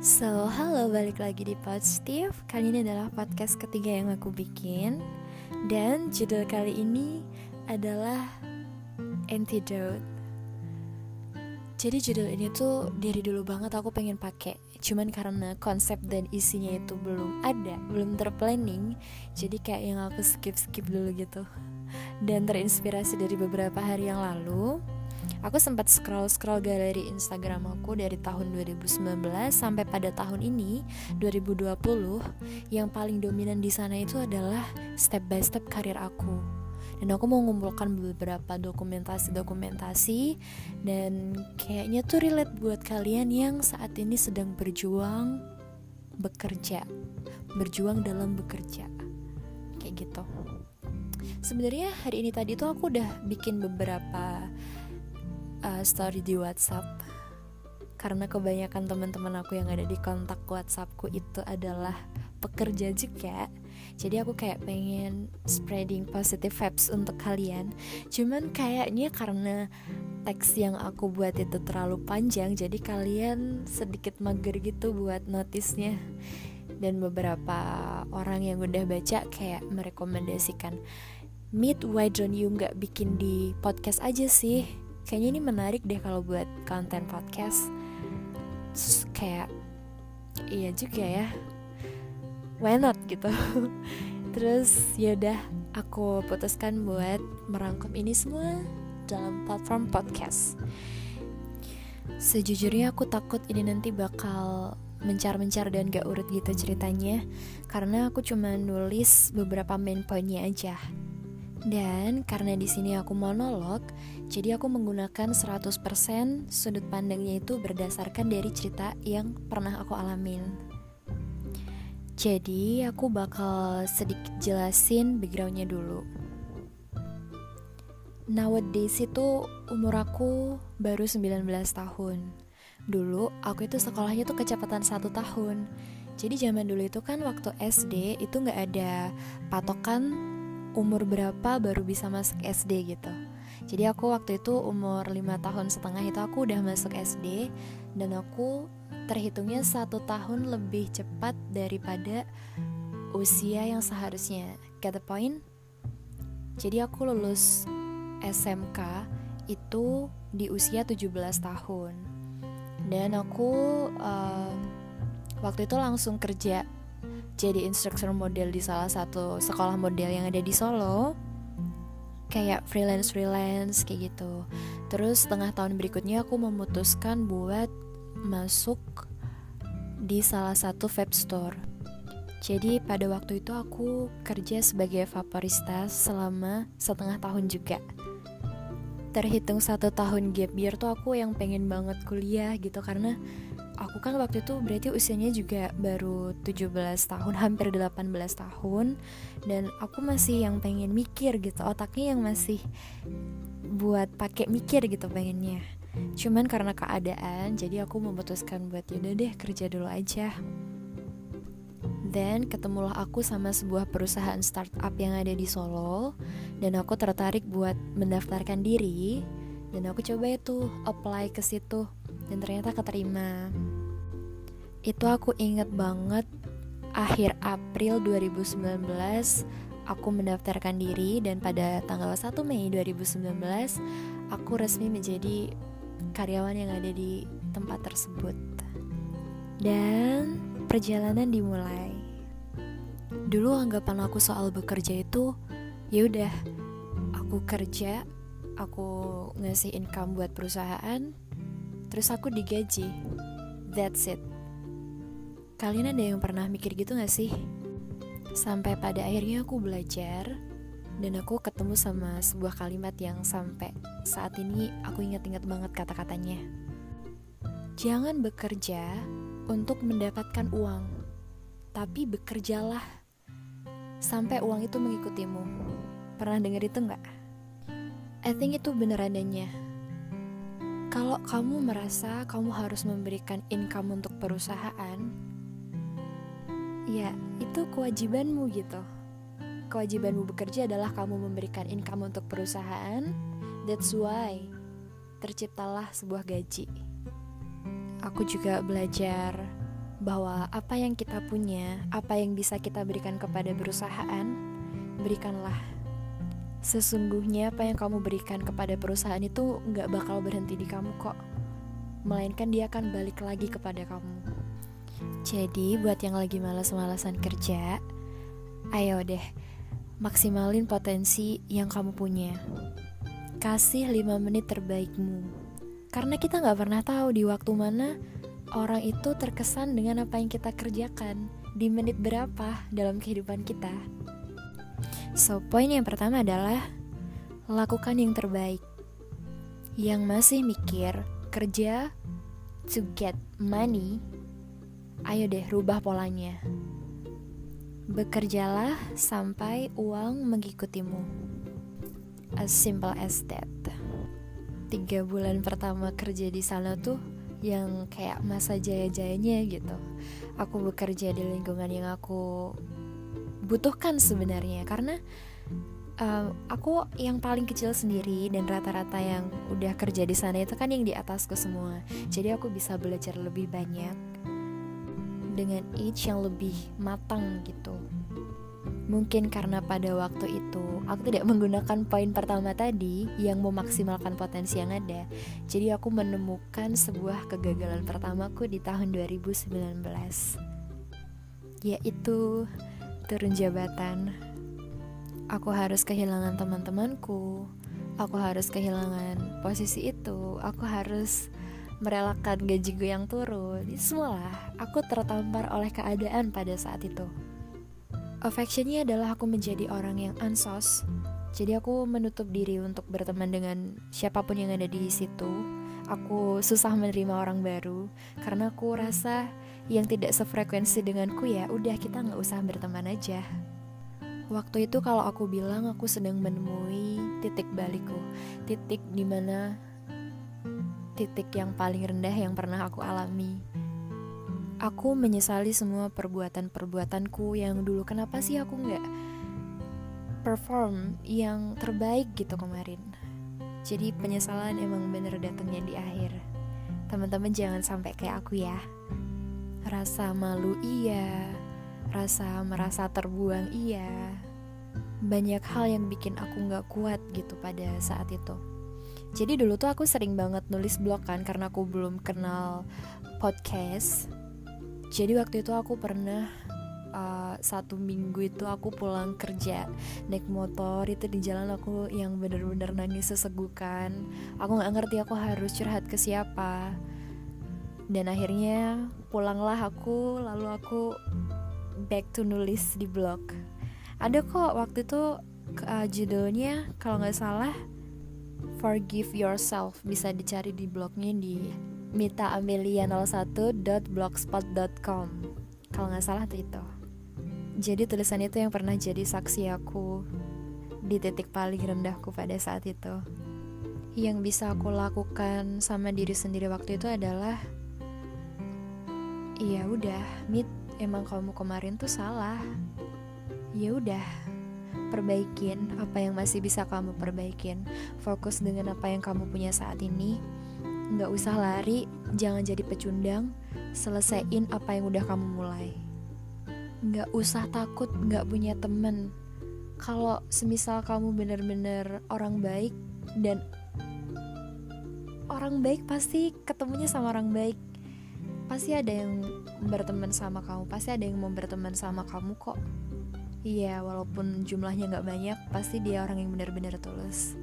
So, halo balik lagi di Positif Kali ini adalah podcast ketiga yang aku bikin. Dan judul kali ini adalah Antidote. Jadi judul ini tuh dari dulu banget aku pengen pakai. Cuman karena konsep dan isinya itu belum ada, belum terplanning Jadi kayak yang aku skip-skip dulu gitu. Dan terinspirasi dari beberapa hari yang lalu Aku sempat scroll-scroll galeri Instagram aku dari tahun 2019 sampai pada tahun ini 2020 yang paling dominan di sana itu adalah step by step karir aku. Dan aku mau mengumpulkan beberapa dokumentasi-dokumentasi dan kayaknya tuh relate buat kalian yang saat ini sedang berjuang bekerja, berjuang dalam bekerja. Kayak gitu. Sebenarnya hari ini tadi tuh aku udah bikin beberapa uh, story di WhatsApp. Karena kebanyakan teman-teman aku yang ada di kontak WhatsAppku itu adalah pekerja juga jadi aku kayak pengen spreading positive vibes untuk kalian. Cuman kayaknya karena teks yang aku buat itu terlalu panjang jadi kalian sedikit mager gitu buat notisnya. Dan beberapa orang yang udah baca kayak merekomendasikan Meet why don't you nggak bikin di podcast aja sih kayaknya ini menarik deh kalau buat konten podcast. Terus kayak iya juga ya. Why not gitu. Terus yaudah aku putuskan buat merangkum ini semua dalam platform podcast. Sejujurnya aku takut ini nanti bakal mencar-mencar dan gak urut gitu ceritanya. Karena aku cuma nulis beberapa main pointnya aja dan karena di sini aku monolog, jadi aku menggunakan 100% sudut pandangnya itu berdasarkan dari cerita yang pernah aku alamin. Jadi aku bakal sedikit jelasin backgroundnya dulu. Nowadays itu umur aku baru 19 tahun. Dulu aku itu sekolahnya tuh kecepatan satu tahun. Jadi zaman dulu itu kan waktu SD itu nggak ada patokan umur berapa baru bisa masuk SD gitu. Jadi aku waktu itu umur 5 tahun setengah itu aku udah masuk SD dan aku terhitungnya satu tahun lebih cepat daripada usia yang seharusnya. Get the point? Jadi aku lulus SMK itu di usia 17 tahun. Dan aku uh, waktu itu langsung kerja jadi instructor model di salah satu sekolah model yang ada di Solo. Kayak freelance freelance kayak gitu. Terus setengah tahun berikutnya aku memutuskan buat masuk di salah satu vape store. Jadi pada waktu itu aku kerja sebagai vaporista selama setengah tahun juga. Terhitung satu tahun gap year tuh aku yang pengen banget kuliah gitu karena aku kan waktu itu berarti usianya juga baru 17 tahun, hampir 18 tahun dan aku masih yang pengen mikir gitu, otaknya yang masih buat pakai mikir gitu pengennya. Cuman karena keadaan, jadi aku memutuskan buat yaudah deh kerja dulu aja. Dan ketemulah aku sama sebuah perusahaan startup yang ada di Solo Dan aku tertarik buat mendaftarkan diri Dan aku coba itu apply ke situ dan ternyata keterima itu aku inget banget akhir April 2019 aku mendaftarkan diri dan pada tanggal 1 Mei 2019 aku resmi menjadi karyawan yang ada di tempat tersebut. Dan perjalanan dimulai. Dulu anggapan aku soal bekerja itu ya udah aku kerja aku ngasih income buat perusahaan terus aku digaji. That's it kalian ada yang pernah mikir gitu gak sih? Sampai pada akhirnya aku belajar dan aku ketemu sama sebuah kalimat yang sampai saat ini aku ingat-ingat banget kata-katanya. Jangan bekerja untuk mendapatkan uang tapi bekerjalah. Sampai uang itu mengikutimu. Pernah denger itu nggak? I think itu bener adanya. Kalau kamu merasa kamu harus memberikan income untuk perusahaan, ya itu kewajibanmu gitu. Kewajibanmu bekerja adalah kamu memberikan income untuk perusahaan. That's why terciptalah sebuah gaji. Aku juga belajar bahwa apa yang kita punya, apa yang bisa kita berikan kepada perusahaan, berikanlah. Sesungguhnya apa yang kamu berikan kepada perusahaan itu nggak bakal berhenti di kamu kok, melainkan dia akan balik lagi kepada kamu. Jadi buat yang lagi malas-malasan kerja, ayo deh maksimalin potensi yang kamu punya. Kasih 5 menit terbaikmu. Karena kita nggak pernah tahu di waktu mana orang itu terkesan dengan apa yang kita kerjakan di menit berapa dalam kehidupan kita. So, poin yang pertama adalah lakukan yang terbaik. Yang masih mikir kerja to get money, ayo deh rubah polanya. Bekerjalah sampai uang mengikutimu. As simple as that. Tiga bulan pertama kerja di sana tuh yang kayak masa jaya-jayanya gitu. Aku bekerja di lingkungan yang aku butuhkan sebenarnya karena uh, aku yang paling kecil sendiri dan rata-rata yang udah kerja di sana itu kan yang di atasku semua. Jadi aku bisa belajar lebih banyak dengan age yang lebih matang gitu. Mungkin karena pada waktu itu aku tidak menggunakan poin pertama tadi yang memaksimalkan potensi yang ada. Jadi aku menemukan sebuah kegagalan pertamaku di tahun 2019. Yaitu turun jabatan. Aku harus kehilangan teman-temanku. Aku harus kehilangan posisi itu. Aku harus merelakan gajiku yang turun. Semualah, aku tertampar oleh keadaan pada saat itu. Affectionnya adalah aku menjadi orang yang ansos. Jadi aku menutup diri untuk berteman dengan siapa pun yang ada di situ. Aku susah menerima orang baru karena aku rasa yang tidak sefrekuensi denganku ya udah kita nggak usah berteman aja. Waktu itu kalau aku bilang aku sedang menemui titik balikku, titik di mana titik yang paling rendah yang pernah aku alami Aku menyesali semua perbuatan-perbuatanku yang dulu kenapa sih aku nggak perform yang terbaik gitu kemarin. Jadi penyesalan emang bener datangnya di akhir. Teman-teman jangan sampai kayak aku ya. Rasa malu iya, rasa merasa terbuang iya. Banyak hal yang bikin aku nggak kuat gitu pada saat itu. Jadi dulu tuh aku sering banget nulis blog kan karena aku belum kenal podcast. Jadi waktu itu aku pernah uh, satu minggu itu aku pulang kerja naik motor itu di jalan aku yang bener-bener nangis sesegukan. Aku nggak ngerti aku harus curhat ke siapa. Dan akhirnya pulanglah aku lalu aku back to nulis di blog. Ada kok waktu itu uh, judulnya kalau nggak salah forgive yourself. Bisa dicari di blognya di mitaamelia01.blogspot.com kalau nggak salah tuh itu. Jadi tulisan itu yang pernah jadi saksi aku di titik paling rendahku pada saat itu. Yang bisa aku lakukan sama diri sendiri waktu itu adalah iya udah mit emang kamu kemarin tuh salah. Ya udah perbaikin apa yang masih bisa kamu perbaikin fokus dengan apa yang kamu punya saat ini Nggak usah lari, jangan jadi pecundang, selesaiin apa yang udah kamu mulai. Nggak usah takut nggak punya temen. Kalau semisal kamu bener-bener orang baik dan orang baik pasti ketemunya sama orang baik. Pasti ada yang berteman sama kamu, pasti ada yang mau berteman sama kamu kok. Iya, walaupun jumlahnya nggak banyak, pasti dia orang yang benar-benar tulus.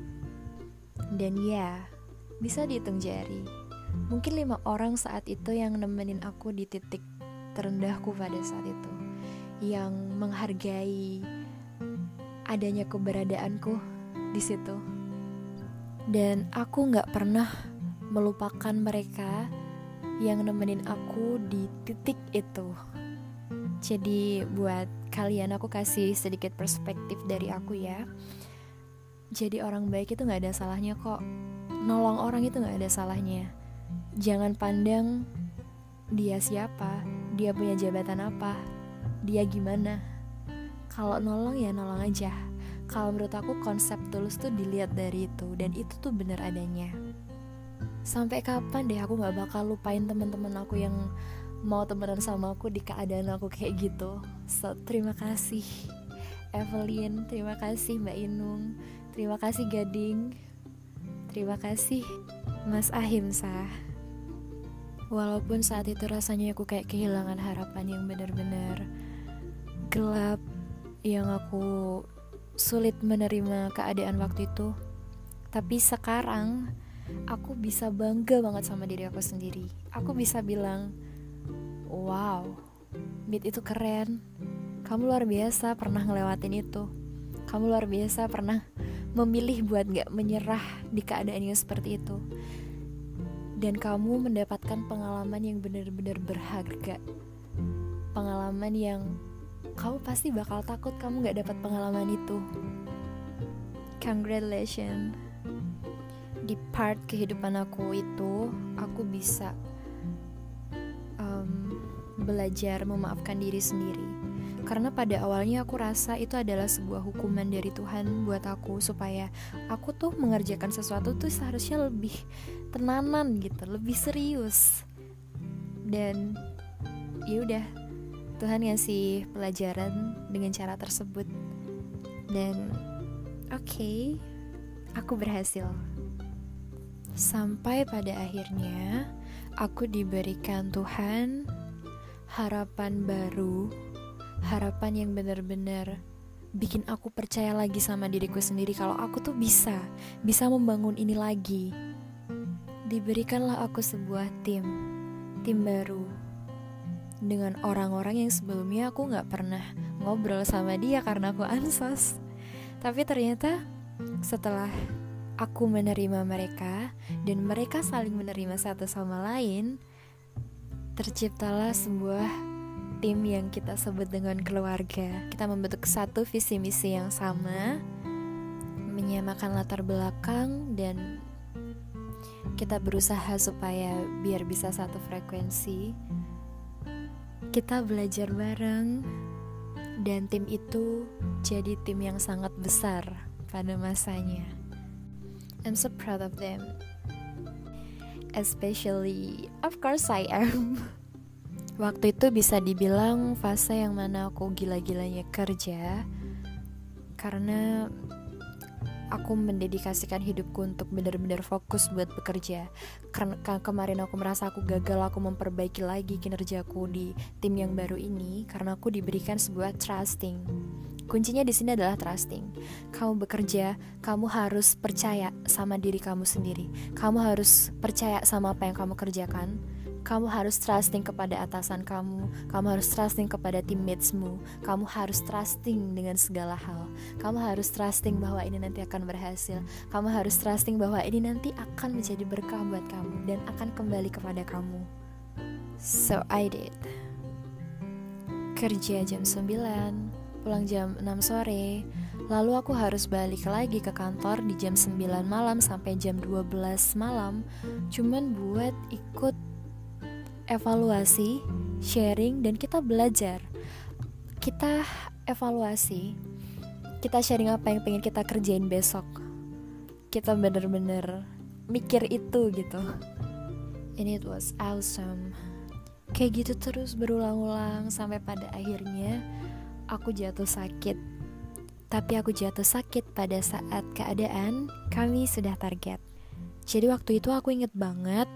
Dan ya, bisa dihitung jari. Mungkin lima orang saat itu yang nemenin aku di titik terendahku pada saat itu, yang menghargai adanya keberadaanku di situ. Dan aku nggak pernah melupakan mereka yang nemenin aku di titik itu. Jadi buat kalian aku kasih sedikit perspektif dari aku ya. Jadi orang baik itu nggak ada salahnya kok nolong orang itu gak ada salahnya. Jangan pandang dia siapa, dia punya jabatan apa, dia gimana. Kalau nolong ya nolong aja. Kalau menurut aku konsep tulus tuh dilihat dari itu dan itu tuh bener adanya. Sampai kapan deh aku gak bakal lupain teman-teman aku yang mau temenan sama aku di keadaan aku kayak gitu. So terima kasih Evelyn. Terima kasih Mbak Inung. Terima kasih Gading. Terima kasih Mas Ahimsa. Walaupun saat itu rasanya aku kayak kehilangan harapan yang benar-benar gelap yang aku sulit menerima keadaan waktu itu. Tapi sekarang aku bisa bangga banget sama diri aku sendiri. Aku bisa bilang wow Beat itu keren. Kamu luar biasa pernah ngelewatin itu. Kamu luar biasa pernah memilih buat gak menyerah di keadaan yang seperti itu. Dan kamu mendapatkan pengalaman yang benar-benar berharga. Pengalaman yang kamu pasti bakal takut kamu gak dapat pengalaman itu. Congratulations. Di part kehidupan aku itu aku bisa belajar memaafkan diri sendiri karena pada awalnya aku rasa itu adalah sebuah hukuman dari Tuhan buat aku supaya aku tuh mengerjakan sesuatu tuh seharusnya lebih tenanan gitu, lebih serius. Dan ya udah, Tuhan ngasih pelajaran dengan cara tersebut. Dan oke, okay, aku berhasil. Sampai pada akhirnya aku diberikan Tuhan harapan baru, harapan yang benar-benar bikin aku percaya lagi sama diriku sendiri kalau aku tuh bisa, bisa membangun ini lagi. Diberikanlah aku sebuah tim, tim baru dengan orang-orang yang sebelumnya aku nggak pernah ngobrol sama dia karena aku ansos. Tapi ternyata setelah aku menerima mereka dan mereka saling menerima satu sama lain, terciptalah sebuah tim yang kita sebut dengan keluarga. Kita membentuk satu visi misi yang sama, menyamakan latar belakang dan kita berusaha supaya biar bisa satu frekuensi. Kita belajar bareng dan tim itu jadi tim yang sangat besar pada masanya. I'm so proud of them. Especially, of course I am. Waktu itu bisa dibilang fase yang mana aku gila-gilanya kerja karena aku mendedikasikan hidupku untuk benar-benar fokus buat bekerja. Karena kemarin aku merasa aku gagal, aku memperbaiki lagi kinerjaku di tim yang baru ini karena aku diberikan sebuah trusting Kuncinya di sini adalah trusting. Kamu bekerja, kamu harus percaya sama diri kamu sendiri. Kamu harus percaya sama apa yang kamu kerjakan. Kamu harus trusting kepada atasan kamu. Kamu harus trusting kepada teammatesmu. Kamu harus trusting dengan segala hal. Kamu harus trusting bahwa ini nanti akan berhasil. Kamu harus trusting bahwa ini nanti akan menjadi berkah buat kamu dan akan kembali kepada kamu. So I did. Kerja jam 9 pulang jam 6 sore. Lalu aku harus balik lagi ke kantor di jam 9 malam sampai jam 12 malam. Cuman buat ikut evaluasi, sharing, dan kita belajar. Kita evaluasi. Kita sharing apa yang pengen kita kerjain besok. Kita bener-bener mikir itu gitu. And it was awesome. Kayak gitu terus berulang-ulang sampai pada akhirnya aku jatuh sakit. Tapi aku jatuh sakit pada saat keadaan kami sudah target. Jadi waktu itu aku inget banget,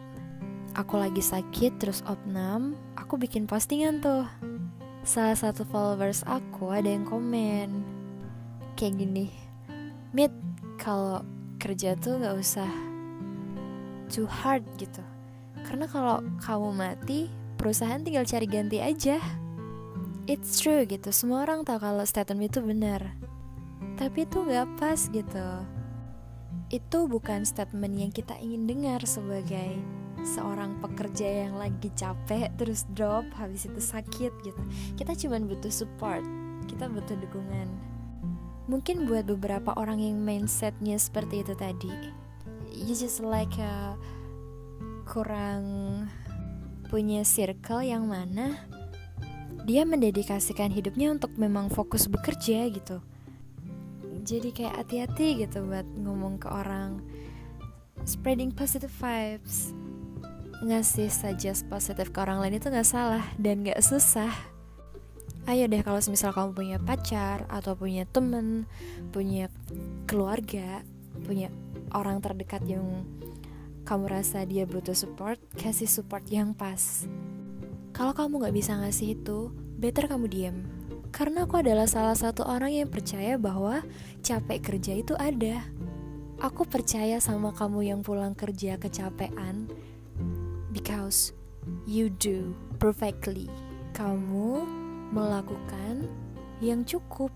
aku lagi sakit terus opnam, aku bikin postingan tuh. Salah satu followers aku ada yang komen kayak gini, Mit, kalau kerja tuh gak usah too hard gitu. Karena kalau kamu mati, perusahaan tinggal cari ganti aja it's true gitu semua orang tahu kalau statement itu benar. Tapi itu nggak pas gitu. Itu bukan statement yang kita ingin dengar sebagai seorang pekerja yang lagi capek terus drop habis itu sakit gitu. Kita cuma butuh support kita butuh dukungan. Mungkin buat beberapa orang yang mindsetnya seperti itu tadi. You just like a kurang punya circle yang mana dia mendedikasikan hidupnya untuk memang fokus bekerja gitu. Jadi kayak hati-hati gitu buat ngomong ke orang. Spreading positive vibes. Ngasih suggest positif ke orang lain itu gak salah dan gak susah. Ayo deh kalau misal kamu punya pacar atau punya temen punya keluarga punya orang terdekat yang kamu rasa dia butuh support kasih support yang pas kalau kamu gak bisa ngasih itu better kamu diam karena aku adalah salah satu orang yang percaya bahwa capek kerja itu ada aku percaya sama kamu yang pulang kerja kecapean because you do perfectly. Kamu melakukan yang cukup.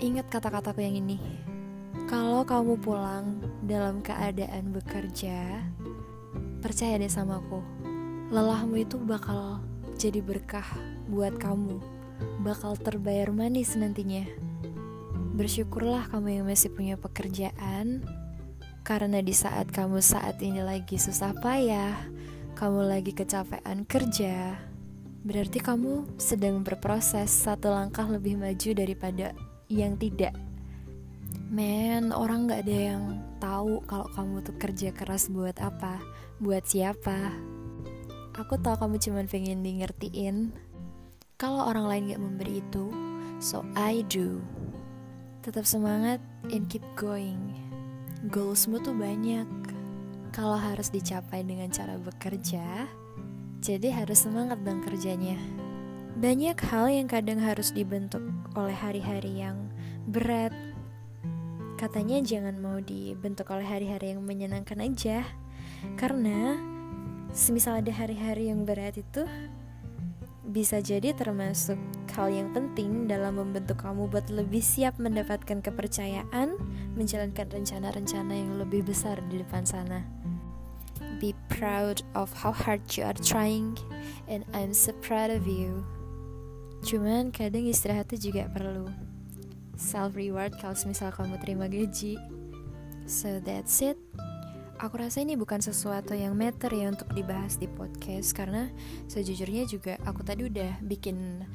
Ingat kata-kataku yang ini. Kalau kamu pulang dalam keadaan bekerja, percaya deh sama aku. Lelahmu itu bakal jadi berkah buat kamu. Bakal terbayar manis nantinya. Bersyukurlah kamu yang masih punya pekerjaan, karena di saat kamu saat ini lagi susah payah, kamu lagi kecapean kerja, berarti kamu sedang berproses satu langkah lebih maju daripada yang tidak. Men, orang gak ada yang tahu kalau kamu tuh kerja keras buat apa, buat siapa. Aku tahu kamu cuma pengen di ngertiin. Kalau orang lain gak memberi itu, so I do. Tetap semangat and keep going. Goalsmu tuh banyak kalau harus dicapai dengan cara bekerja, jadi harus semangat dong kerjanya. Banyak hal yang kadang harus dibentuk oleh hari-hari yang berat. Katanya jangan mau dibentuk oleh hari-hari yang menyenangkan aja. Karena semisal ada hari-hari yang berat itu bisa jadi termasuk hal yang penting dalam membentuk kamu buat lebih siap mendapatkan kepercayaan, menjalankan rencana-rencana yang lebih besar di depan sana. Be proud of how hard you are trying, and I'm so proud of you. Cuman kadang istirahat itu juga perlu. Self reward kalau misal kamu terima gaji. So that's it. Aku rasa ini bukan sesuatu yang meter ya untuk dibahas di podcast karena sejujurnya juga aku tadi udah bikin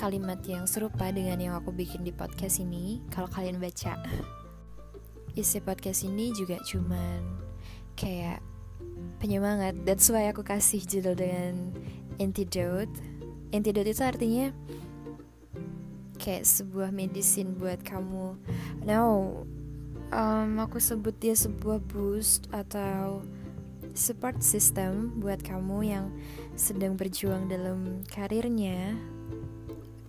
kalimat yang serupa dengan yang aku bikin di podcast ini kalau kalian baca. Isi podcast ini juga cuman kayak penyemangat. That's why aku kasih judul dengan antidote. Antidote itu artinya kayak sebuah medicine buat kamu. Now, um, aku sebut dia sebuah boost atau support system buat kamu yang sedang berjuang dalam karirnya.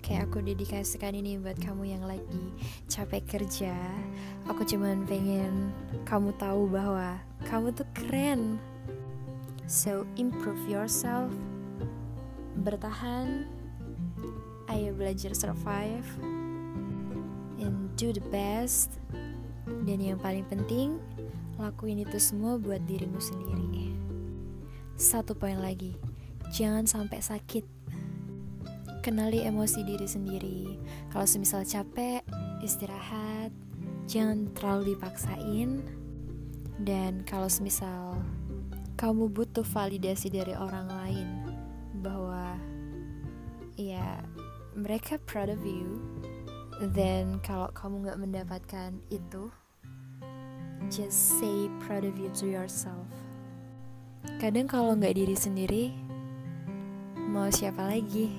Kayak aku dedikasikan ini buat kamu yang lagi capek kerja. Aku cuman pengen kamu tahu bahwa kamu tuh keren. So improve yourself. Bertahan. Ayo belajar survive. And do the best dan yang paling penting, lakuin itu semua buat dirimu sendiri. Satu poin lagi, jangan sampai sakit. Kenali emosi diri sendiri. Kalau semisal capek, istirahat, jangan terlalu dipaksain. Dan kalau semisal kamu butuh validasi dari orang lain bahwa ya mereka proud of you, then kalau kamu nggak mendapatkan itu, just say proud of you to yourself. Kadang kalau nggak diri sendiri, mau siapa lagi?